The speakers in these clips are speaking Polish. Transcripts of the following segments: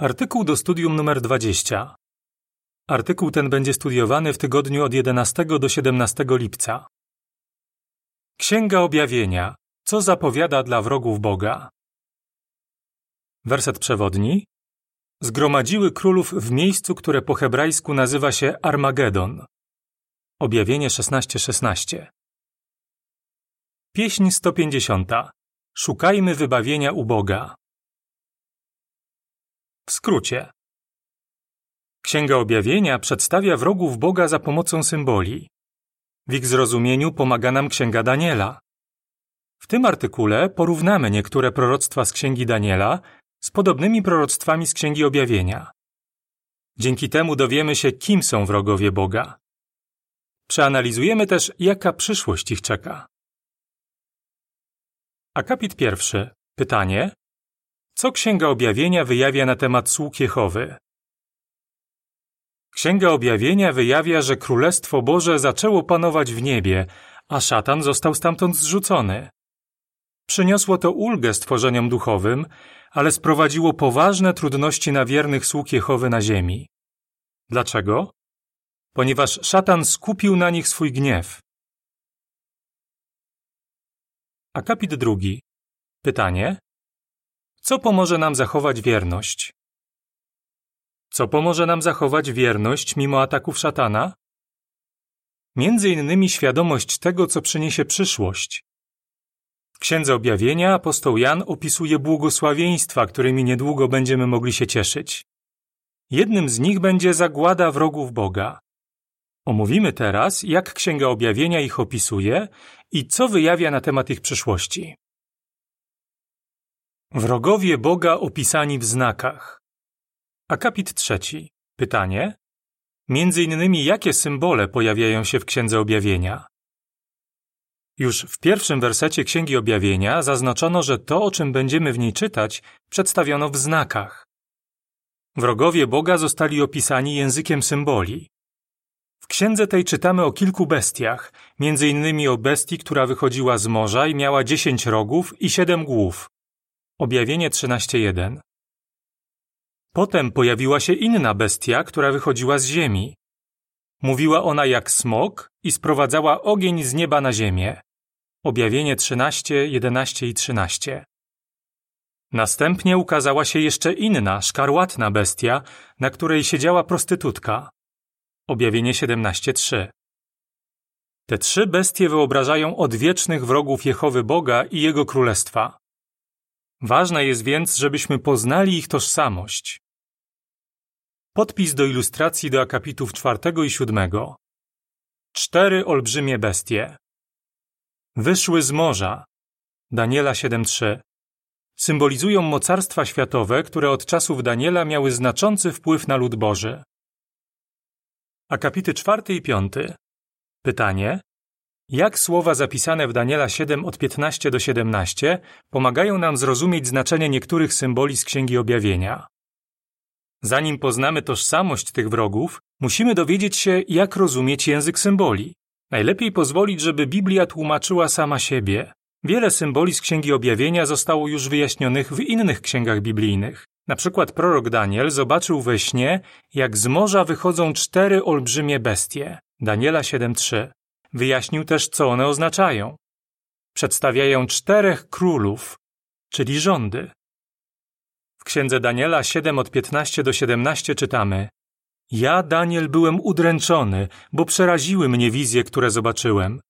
Artykuł do studium numer 20. Artykuł ten będzie studiowany w tygodniu od 11 do 17 lipca. Księga Objawienia. Co zapowiada dla wrogów Boga? Werset przewodni. Zgromadziły królów w miejscu, które po hebrajsku nazywa się Armagedon. Objawienie 16:16. 16. Pieśń 150. Szukajmy wybawienia u Boga. W skrócie. Księga Objawienia przedstawia wrogów Boga za pomocą symboli. W ich zrozumieniu pomaga nam Księga Daniela. W tym artykule porównamy niektóre proroctwa z Księgi Daniela z podobnymi proroctwami z Księgi Objawienia. Dzięki temu dowiemy się, kim są wrogowie Boga. Przeanalizujemy też, jaka przyszłość ich czeka. Akapit pierwszy. Pytanie: co Księga Objawienia wyjawia na temat sług Jehowy? Księga Objawienia wyjawia, że Królestwo Boże zaczęło panować w niebie, a szatan został stamtąd zrzucony. Przyniosło to ulgę stworzeniom duchowym, ale sprowadziło poważne trudności na wiernych sług Jehowy na ziemi. Dlaczego? Ponieważ szatan skupił na nich swój gniew. Akapit drugi. Pytanie: co pomoże nam zachować wierność? Co pomoże nam zachować wierność mimo ataków szatana? Między innymi świadomość tego, co przyniesie przyszłość. W Księdze Objawienia apostoł Jan opisuje błogosławieństwa, którymi niedługo będziemy mogli się cieszyć. Jednym z nich będzie zagłada wrogów Boga. Omówimy teraz, jak Księga Objawienia ich opisuje i co wyjawia na temat ich przyszłości. Wrogowie Boga opisani w znakach. Akapit trzeci. Pytanie. Między innymi jakie symbole pojawiają się w Księdze Objawienia? Już w pierwszym wersecie Księgi Objawienia zaznaczono, że to, o czym będziemy w niej czytać, przedstawiono w znakach. Wrogowie Boga zostali opisani językiem symboli. W księdze tej czytamy o kilku bestiach, między innymi o bestii, która wychodziła z morza i miała dziesięć rogów i siedem głów. Objawienie 13.1 Potem pojawiła się inna bestia, która wychodziła z ziemi. Mówiła ona jak smok i sprowadzała ogień z nieba na ziemię. Objawienie 13, 11 i 13. Następnie ukazała się jeszcze inna, szkarłatna bestia, na której siedziała prostytutka. Objawienie 17:3. Te trzy bestie wyobrażają odwiecznych wrogów Jehowy Boga i Jego Królestwa. Ważne jest więc, żebyśmy poznali ich tożsamość. Podpis do ilustracji do akapitów czwartego i siódmego. Cztery olbrzymie bestie. Wyszły z morza. Daniela 7.3. Symbolizują mocarstwa światowe, które od czasów Daniela miały znaczący wpływ na lud Boży. Akapity czwarty i piąty. Pytanie: jak słowa zapisane w Daniela 7 od 15 do 17 pomagają nam zrozumieć znaczenie niektórych symboli z Księgi Objawienia? Zanim poznamy tożsamość tych wrogów, musimy dowiedzieć się, jak rozumieć język symboli. Najlepiej pozwolić, żeby Biblia tłumaczyła sama siebie. Wiele symboli z Księgi Objawienia zostało już wyjaśnionych w innych księgach biblijnych. Na przykład prorok Daniel zobaczył we śnie, jak z morza wychodzą cztery olbrzymie bestie. Daniela 7:3. Wyjaśnił też, co one oznaczają. Przedstawiają czterech królów, czyli rządy. W księdze Daniela 7 od 15 do 17 czytamy: Ja, Daniel, byłem udręczony, bo przeraziły mnie wizje, które zobaczyłem.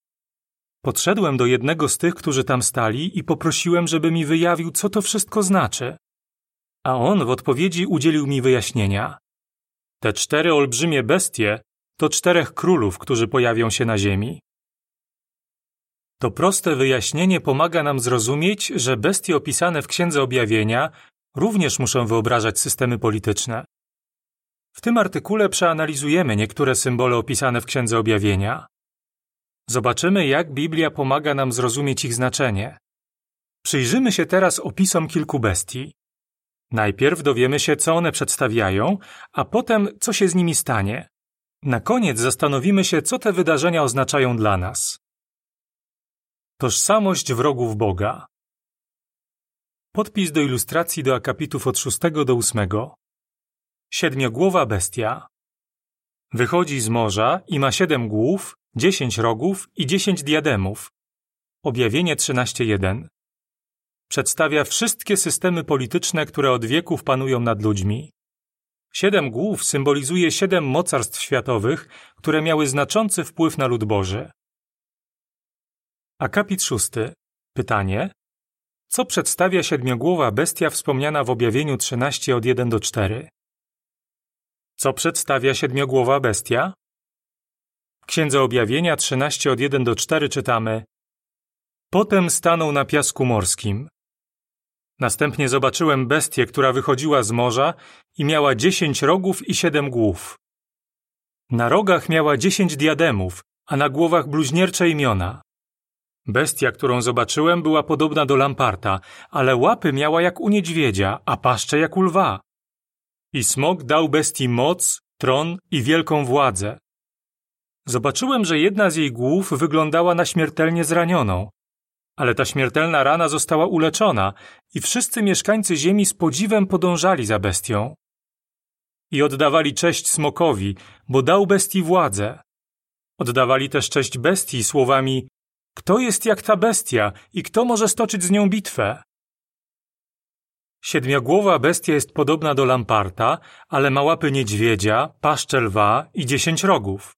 Podszedłem do jednego z tych, którzy tam stali i poprosiłem, żeby mi wyjawił, co to wszystko znaczy. A on w odpowiedzi udzielił mi wyjaśnienia. Te cztery olbrzymie bestie to czterech królów, którzy pojawią się na ziemi. To proste wyjaśnienie pomaga nam zrozumieć, że bestie opisane w Księdze Objawienia również muszą wyobrażać systemy polityczne. W tym artykule przeanalizujemy niektóre symbole opisane w Księdze Objawienia. Zobaczymy, jak Biblia pomaga nam zrozumieć ich znaczenie. Przyjrzymy się teraz opisom kilku bestii. Najpierw dowiemy się, co one przedstawiają, a potem, co się z nimi stanie. Na koniec zastanowimy się, co te wydarzenia oznaczają dla nas. Tożsamość wrogów Boga. Podpis do ilustracji do akapitów od 6 do 8. Siedmiogłowa bestia. Wychodzi z morza i ma siedem głów, dziesięć rogów i dziesięć diademów. Objawienie 13.1. Przedstawia wszystkie systemy polityczne, które od wieków panują nad ludźmi. Siedem głów symbolizuje siedem mocarstw światowych, które miały znaczący wpływ na lud Boży. Akapit szósty. Pytanie. Co przedstawia siedmiogłowa bestia wspomniana w objawieniu 13 od 1 do 4? Co przedstawia siedmiogłowa bestia? W Księdze Objawienia 13 od 1 do 4 czytamy Potem stanął na piasku morskim. Następnie zobaczyłem bestię, która wychodziła z morza i miała dziesięć rogów i siedem głów. Na rogach miała dziesięć diademów, a na głowach bluźniercze imiona. Bestia, którą zobaczyłem, była podobna do lamparta, ale łapy miała jak u niedźwiedzia, a paszcze jak u lwa. I smok dał bestii moc, tron i wielką władzę. Zobaczyłem, że jedna z jej głów wyglądała na śmiertelnie zranioną. Ale ta śmiertelna rana została uleczona i wszyscy mieszkańcy ziemi z podziwem podążali za bestią. I oddawali cześć smokowi, bo dał bestii władzę. Oddawali też cześć bestii słowami kto jest jak ta bestia i kto może stoczyć z nią bitwę? Siedmiogłowa bestia jest podobna do lamparta, ale ma łapy niedźwiedzia, paszczę lwa i dziesięć rogów.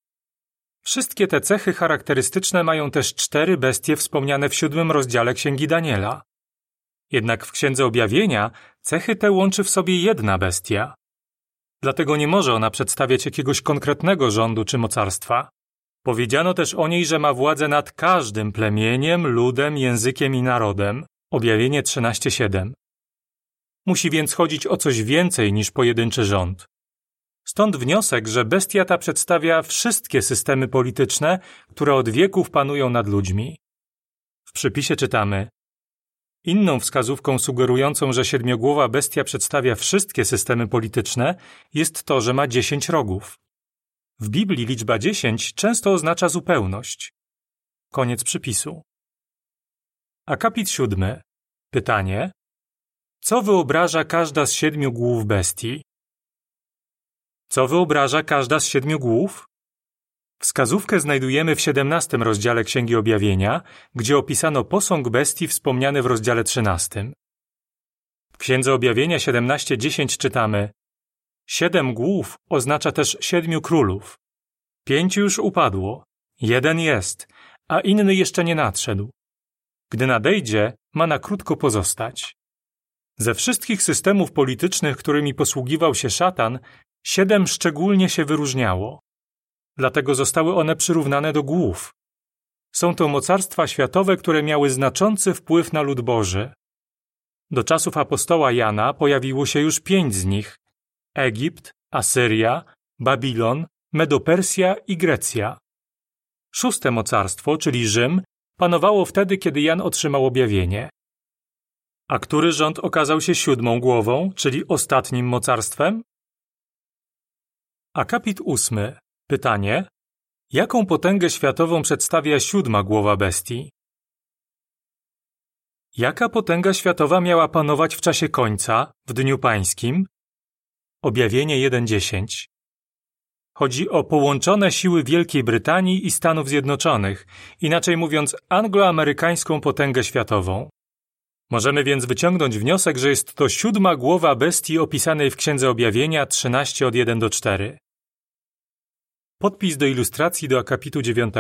Wszystkie te cechy charakterystyczne mają też cztery bestie wspomniane w siódmym rozdziale Księgi Daniela. Jednak w Księdze Objawienia cechy te łączy w sobie jedna bestia. Dlatego nie może ona przedstawiać jakiegoś konkretnego rządu czy mocarstwa. Powiedziano też o niej, że ma władzę nad każdym plemieniem, ludem, językiem i narodem. Objawienie 13:7. Musi więc chodzić o coś więcej niż pojedynczy rząd. Stąd wniosek, że bestia ta przedstawia wszystkie systemy polityczne, które od wieków panują nad ludźmi. W przypisie czytamy: Inną wskazówką sugerującą, że siedmiogłowa bestia przedstawia wszystkie systemy polityczne, jest to, że ma dziesięć rogów. W Biblii liczba dziesięć często oznacza zupełność. Koniec przypisu. Akapit siódmy. Pytanie. Co wyobraża każda z siedmiu głów bestii? Co wyobraża każda z siedmiu głów? Wskazówkę znajdujemy w siedemnastym rozdziale Księgi Objawienia, gdzie opisano posąg bestii wspomniany w rozdziale trzynastym. W Księdze Objawienia 17:10 czytamy: Siedem głów oznacza też siedmiu królów. Pięciu już upadło, jeden jest, a inny jeszcze nie nadszedł. Gdy nadejdzie, ma na krótko pozostać. Ze wszystkich systemów politycznych, którymi posługiwał się szatan, siedem szczególnie się wyróżniało. Dlatego zostały one przyrównane do głów. Są to mocarstwa światowe, które miały znaczący wpływ na lud Boży. Do czasów apostoła Jana pojawiło się już pięć z nich: Egipt, Asyria, Babilon, Medopersja i Grecja. Szóste mocarstwo, czyli Rzym, panowało wtedy, kiedy Jan otrzymał objawienie. A który rząd okazał się siódmą głową, czyli ostatnim mocarstwem? Akapit ósmy. Pytanie. Jaką potęgę światową przedstawia siódma głowa bestii? Jaka potęga światowa miała panować w czasie końca, w Dniu Pańskim? Objawienie 1.10 Chodzi o połączone siły Wielkiej Brytanii i Stanów Zjednoczonych, inaczej mówiąc angloamerykańską potęgę światową. Możemy więc wyciągnąć wniosek, że jest to siódma głowa bestii opisanej w Księdze Objawienia 13 od 1 do 4. Podpis do ilustracji do akapitu 9.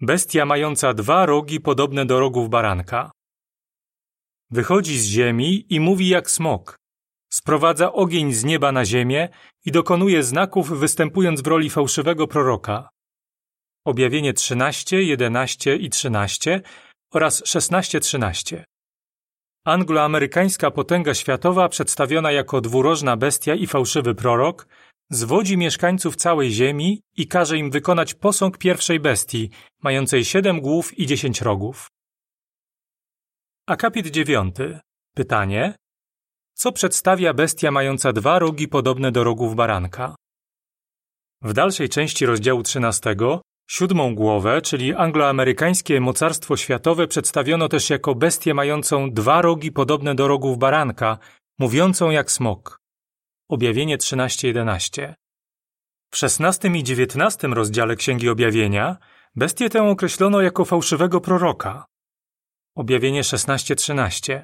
Bestia mająca dwa rogi podobne do rogów baranka. Wychodzi z ziemi i mówi jak smok. Sprowadza ogień z nieba na ziemię i dokonuje znaków występując w roli fałszywego proroka. Objawienie 13, 11 i 13 oraz 16-13. Angloamerykańska potęga światowa przedstawiona jako dwurożna bestia i fałszywy prorok zwodzi mieszkańców całej ziemi i każe im wykonać posąg pierwszej bestii, mającej siedem głów i dziesięć rogów. Akapit dziewiąty. Pytanie. Co przedstawia bestia mająca dwa rogi podobne do rogów baranka? W dalszej części rozdziału 13 siódmą głowę, czyli angloamerykańskie mocarstwo światowe przedstawiono też jako bestię mającą dwa rogi podobne do rogów baranka, mówiącą jak smok. Objawienie 13:11. W XVI i XIX rozdziale Księgi Objawienia bestię tę określono jako fałszywego proroka. Objawienie 16:13.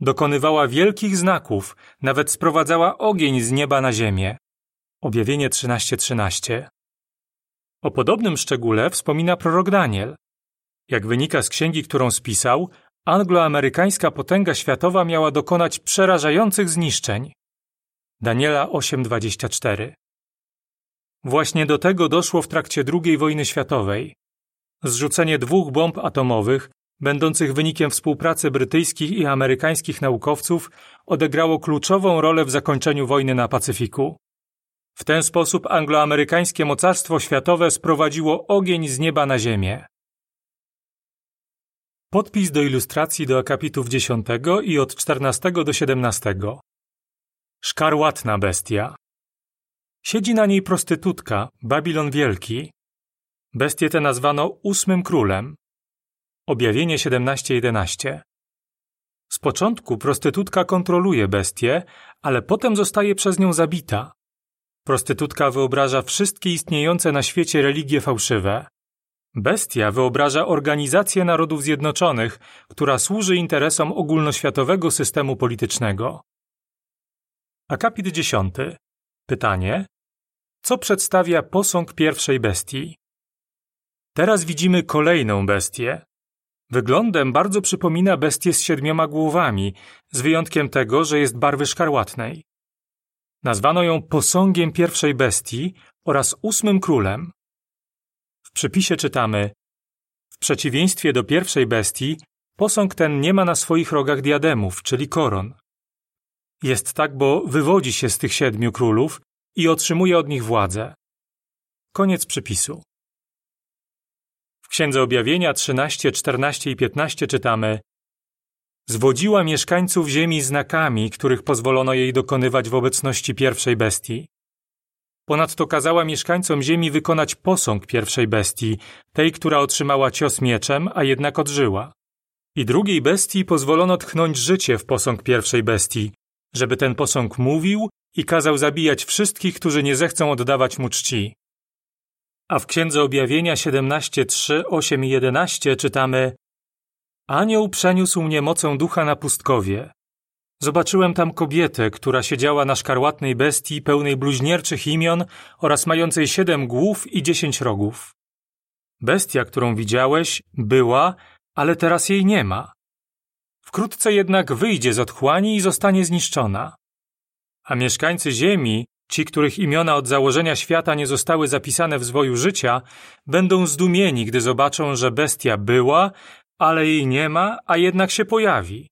Dokonywała wielkich znaków, nawet sprowadzała ogień z nieba na ziemię. Objawienie 13:13. O podobnym szczególe wspomina prorok Daniel. Jak wynika z księgi, którą spisał, angloamerykańska potęga światowa miała dokonać przerażających zniszczeń. Daniela 8:24. Właśnie do tego doszło w trakcie II wojny światowej. Zrzucenie dwóch bomb atomowych, będących wynikiem współpracy brytyjskich i amerykańskich naukowców, odegrało kluczową rolę w zakończeniu wojny na Pacyfiku. W ten sposób angloamerykańskie mocarstwo światowe sprowadziło ogień z nieba na ziemię. Podpis do ilustracji do akapitów 10 i od 14 do 17. Szkarłatna bestia. Siedzi na niej prostytutka, Babilon Wielki. Bestię tę nazwano ósmym królem. Objawienie 17:11. Z początku prostytutka kontroluje bestię, ale potem zostaje przez nią zabita. Prostytutka wyobraża wszystkie istniejące na świecie religie fałszywe. Bestia wyobraża Organizację Narodów Zjednoczonych, która służy interesom ogólnoświatowego systemu politycznego. Akapit 10. Pytanie: Co przedstawia posąg pierwszej bestii? Teraz widzimy kolejną bestię. Wyglądem bardzo przypomina bestię z siedmioma głowami, z wyjątkiem tego, że jest barwy szkarłatnej. Nazwano ją posągiem pierwszej bestii oraz ósmym królem. W przypisie czytamy: W przeciwieństwie do pierwszej bestii, posąg ten nie ma na swoich rogach diademów, czyli koron. Jest tak, bo wywodzi się z tych siedmiu królów i otrzymuje od nich władzę. Koniec przypisu. W Księdze Objawienia 13, 14 i 15 czytamy: Zwodziła mieszkańców ziemi znakami, których pozwolono jej dokonywać w obecności pierwszej bestii. Ponadto kazała mieszkańcom ziemi wykonać posąg pierwszej bestii, tej, która otrzymała cios mieczem, a jednak odżyła. I drugiej bestii pozwolono tchnąć życie w posąg pierwszej bestii, żeby ten posąg mówił i kazał zabijać wszystkich, którzy nie zechcą oddawać mu czci. A w Księdze Objawienia 17, 3, 8 i 11 czytamy Anioł przeniósł mnie mocą ducha na pustkowie. Zobaczyłem tam kobietę, która siedziała na szkarłatnej bestii pełnej bluźnierczych imion oraz mającej siedem głów i dziesięć rogów. Bestia, którą widziałeś, była, ale teraz jej nie ma. Wkrótce jednak wyjdzie z otchłani i zostanie zniszczona. A mieszkańcy Ziemi, ci, których imiona od założenia świata nie zostały zapisane w zwoju życia, będą zdumieni, gdy zobaczą, że bestia była, ale jej nie ma, a jednak się pojawi.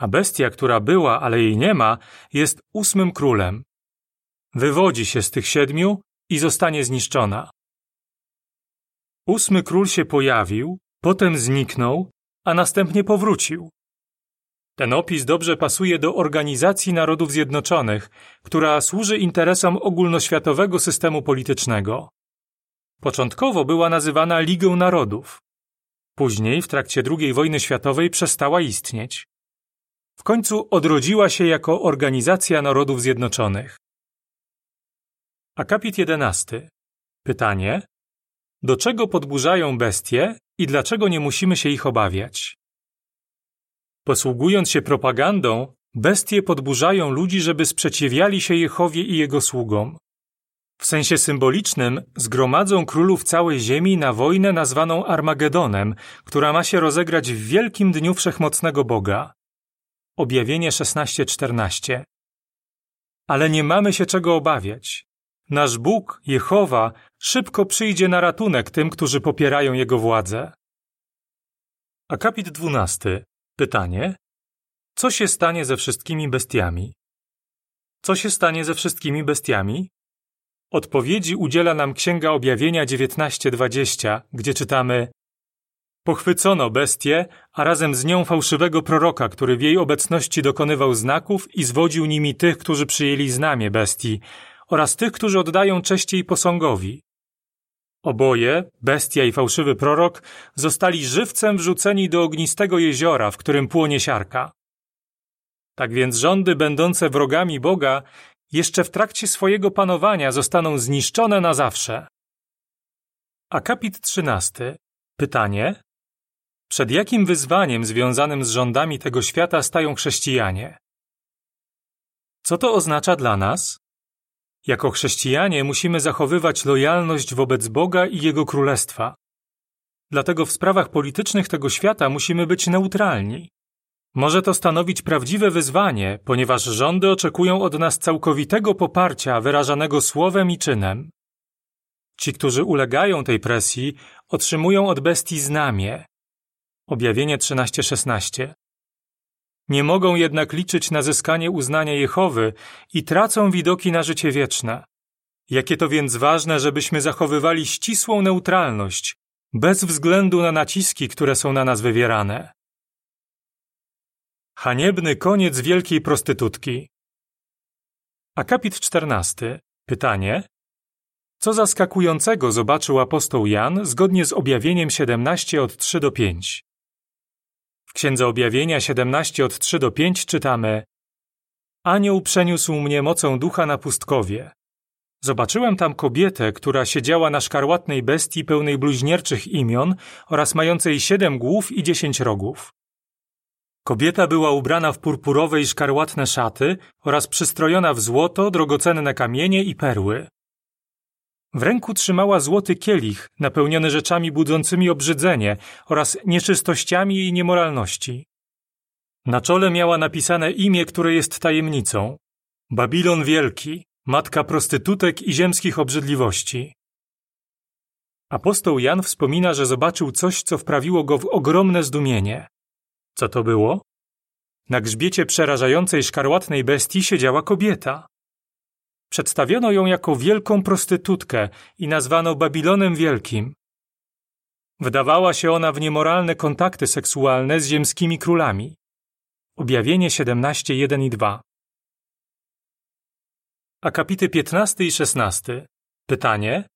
A bestia, która była, ale jej nie ma, jest ósmym królem. Wywodzi się z tych siedmiu i zostanie zniszczona. Ósmy król się pojawił, potem zniknął, a następnie powrócił. Ten opis dobrze pasuje do Organizacji Narodów Zjednoczonych, która służy interesom ogólnoświatowego systemu politycznego. Początkowo była nazywana Ligą Narodów. Później, w trakcie II wojny światowej, przestała istnieć. W końcu odrodziła się jako Organizacja Narodów Zjednoczonych. Akapit 11. Pytanie: Do czego podburzają bestie i dlaczego nie musimy się ich obawiać? Posługując się propagandą, bestie podburzają ludzi, żeby sprzeciwiali się Jehowie i jego sługom. W sensie symbolicznym zgromadzą królów całej ziemi na wojnę nazwaną Armagedonem, która ma się rozegrać w wielkim dniu wszechmocnego Boga. Objawienie 16:14. Ale nie mamy się czego obawiać. Nasz Bóg, Jehowa, szybko przyjdzie na ratunek tym, którzy popierają jego władzę. Akapit 12. Pytanie: Co się stanie ze wszystkimi bestiami? Co się stanie ze wszystkimi bestiami? Odpowiedzi udziela nam Księga Objawienia 19:20, gdzie czytamy: Pochwycono bestię, a razem z nią fałszywego proroka, który w jej obecności dokonywał znaków i zwodził nimi tych, którzy przyjęli znamie bestii, oraz tych, którzy oddają cześć jej posągowi. Oboje, bestia i fałszywy prorok, zostali żywcem wrzuceni do ognistego jeziora, w którym płonie siarka. Tak więc rządy będące wrogami Boga jeszcze w trakcie swojego panowania zostaną zniszczone na zawsze. Akapit 13. Pytanie: Przed jakim wyzwaniem związanym z rządami tego świata stają chrześcijanie? Co to oznacza dla nas? Jako chrześcijanie musimy zachowywać lojalność wobec Boga i Jego Królestwa. Dlatego w sprawach politycznych tego świata musimy być neutralni. Może to stanowić prawdziwe wyzwanie, ponieważ rządy oczekują od nas całkowitego poparcia wyrażanego słowem i czynem. Ci, którzy ulegają tej presji, otrzymują od bestii znamie. Objawienie 13:16. Nie mogą jednak liczyć na zyskanie uznania Jehowy i tracą widoki na życie wieczne. Jakie to więc ważne, żebyśmy zachowywali ścisłą neutralność, bez względu na naciski, które są na nas wywierane. Haniebny koniec wielkiej prostytutki. Akapit 14. Pytanie. Co zaskakującego zobaczył apostoł Jan zgodnie z objawieniem 17 od 3 do 5? W Księdze Objawienia 17 od 3 do 5 czytamy Anioł przeniósł mnie mocą ducha na pustkowie. Zobaczyłem tam kobietę, która siedziała na szkarłatnej bestii pełnej bluźnierczych imion oraz mającej siedem głów i dziesięć rogów. Kobieta była ubrana w purpurowe i szkarłatne szaty oraz przystrojona w złoto, drogocenne kamienie i perły. W ręku trzymała złoty kielich napełniony rzeczami budzącymi obrzydzenie oraz nieczystościami i niemoralności. Na czole miała napisane imię, które jest tajemnicą. Babilon Wielki, matka prostytutek i ziemskich obrzydliwości. Apostoł Jan wspomina, że zobaczył coś, co wprawiło go w ogromne zdumienie. Co to było? Na grzbiecie przerażającej szkarłatnej bestii siedziała kobieta. Przedstawiono ją jako wielką prostytutkę i nazwano Babilonem Wielkim. Wdawała się ona w niemoralne kontakty seksualne z ziemskimi królami. Objawienie 17:1 i 2. Akapity 15 i 16. Pytanie: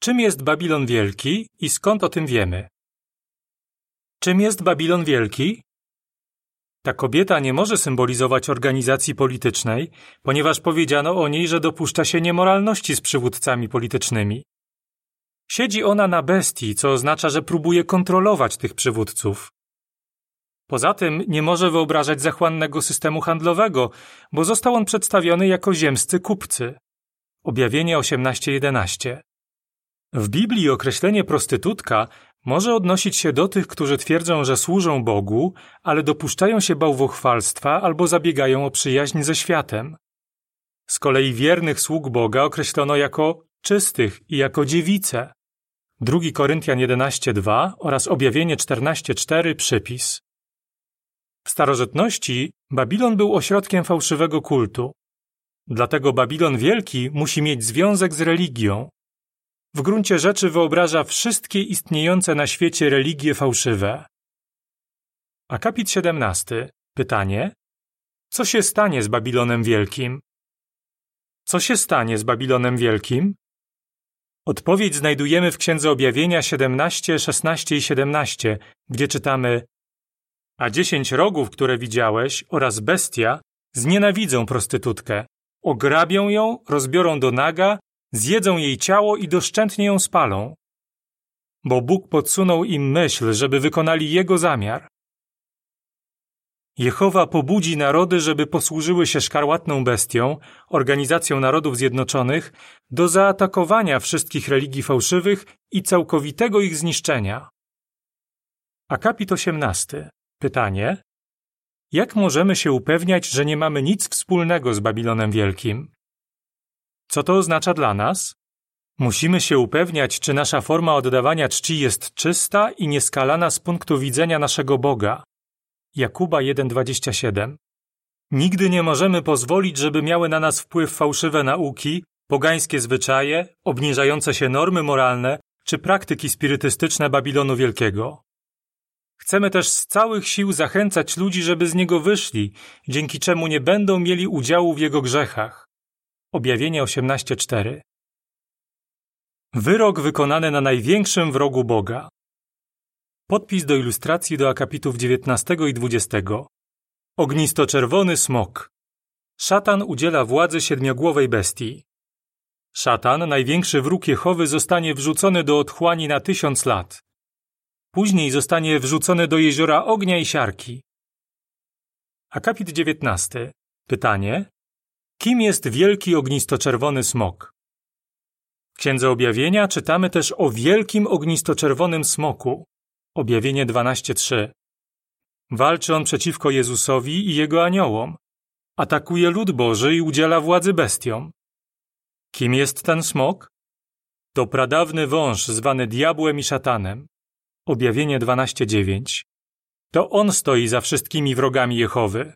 Czym jest Babilon Wielki i skąd o tym wiemy? Czym jest Babilon Wielki? Ta kobieta nie może symbolizować organizacji politycznej, ponieważ powiedziano o niej, że dopuszcza się niemoralności z przywódcami politycznymi. Siedzi ona na bestii, co oznacza, że próbuje kontrolować tych przywódców. Poza tym nie może wyobrażać zachłannego systemu handlowego, bo został on przedstawiony jako ziemscy kupcy. Objawienie 18:11. W Biblii określenie prostytutka może odnosić się do tych, którzy twierdzą, że służą Bogu, ale dopuszczają się bałwochwalstwa albo zabiegają o przyjaźń ze światem. Z kolei wiernych sług Boga określono jako czystych i jako dziewice. 2 Koryntian 11:2 oraz Objawienie 14:4 przypis. W starożytności Babilon był ośrodkiem fałszywego kultu. Dlatego Babilon Wielki musi mieć związek z religią, w gruncie rzeczy wyobraża wszystkie istniejące na świecie religie fałszywe. Akapit 17. Pytanie: Co się stanie z Babilonem Wielkim? Co się stanie z Babilonem Wielkim? Odpowiedź znajdujemy w Księdze Objawienia 17, 16 i 17, gdzie czytamy: A dziesięć rogów, które widziałeś, oraz bestia znienawidzą prostytutkę, ograbią ją, rozbiorą do naga zjedzą jej ciało i doszczętnie ją spalą. Bo Bóg podsunął im myśl, żeby wykonali Jego zamiar. Jehowa pobudzi narody, żeby posłużyły się szkarłatną bestią, Organizacją Narodów Zjednoczonych, do zaatakowania wszystkich religii fałszywych i całkowitego ich zniszczenia. Akapit 18. Pytanie: Jak możemy się upewniać, że nie mamy nic wspólnego z Babilonem Wielkim? Co to oznacza dla nas? Musimy się upewniać, czy nasza forma oddawania czci jest czysta i nieskalana z punktu widzenia naszego Boga. Jakuba 1:27. Nigdy nie możemy pozwolić, żeby miały na nas wpływ fałszywe nauki, pogańskie zwyczaje, obniżające się normy moralne czy praktyki spirytystyczne Babilonu Wielkiego. Chcemy też z całych sił zachęcać ludzi, żeby z niego wyszli, dzięki czemu nie będą mieli udziału w jego grzechach. Objawienie 18:4 Wyrok wykonany na największym wrogu Boga. Podpis do ilustracji do akapitów 19 i 20. Ognistoczerwony smok. Szatan udziela władzy siedmiogłowej bestii. Szatan, największy wróg Jehowy, zostanie wrzucony do otchłani na tysiąc lat. Później zostanie wrzucony do jeziora ognia i siarki. Akapit 19. Pytanie: Kim jest wielki ognistoczerwony smok? W Księdze Objawienia czytamy też o wielkim ognistoczerwonym smoku. Objawienie 12:3. Walczy on przeciwko Jezusowi i jego aniołom. Atakuje lud Boży i udziela władzy bestiom. Kim jest ten smok? To pradawny wąż zwany diabłem i szatanem. Objawienie 12:9. To on stoi za wszystkimi wrogami Jehowy.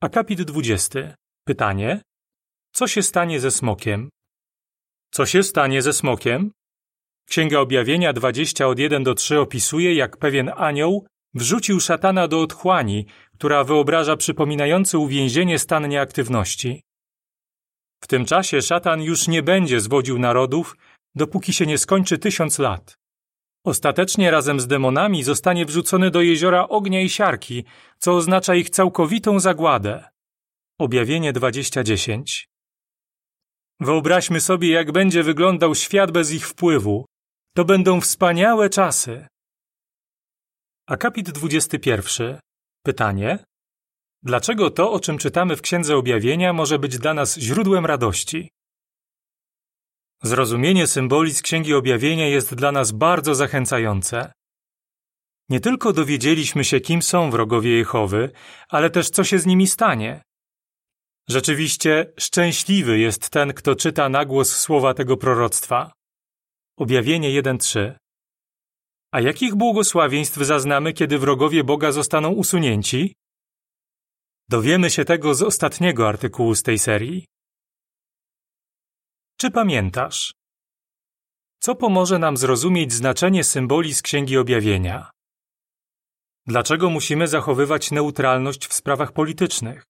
Akapit 20. Pytanie: Co się stanie ze smokiem? Co się stanie ze smokiem? Księga Objawienia 20 od 1 do 3 opisuje, jak pewien anioł wrzucił szatana do otchłani, która wyobraża przypominający uwięzienie stan nieaktywności. W tym czasie szatan już nie będzie zwodził narodów, dopóki się nie skończy tysiąc lat. Ostatecznie razem z demonami zostanie wrzucony do jeziora ognia i siarki, co oznacza ich całkowitą zagładę. Objawienie 2010 Wyobraźmy sobie, jak będzie wyglądał świat bez ich wpływu. To będą wspaniałe czasy. Akapit 21. Pytanie: Dlaczego to, o czym czytamy w Księdze Objawienia, może być dla nas źródłem radości? Zrozumienie symboli z Księgi Objawienia jest dla nas bardzo zachęcające. Nie tylko dowiedzieliśmy się, kim są wrogowie Jehowy, ale też co się z nimi stanie. Rzeczywiście szczęśliwy jest ten, kto czyta na głos słowa tego proroctwa. Objawienie 1:3. A jakich błogosławieństw zaznamy, kiedy wrogowie Boga zostaną usunięci? Dowiemy się tego z ostatniego artykułu z tej serii. Czy pamiętasz? Co pomoże nam zrozumieć znaczenie symboli z Księgi Objawienia? Dlaczego musimy zachowywać neutralność w sprawach politycznych?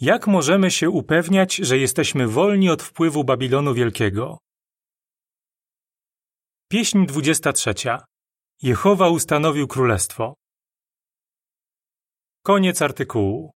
Jak możemy się upewniać, że jesteśmy wolni od wpływu Babilonu Wielkiego? Pieśń 23. Jehowa ustanowił królestwo. Koniec artykułu.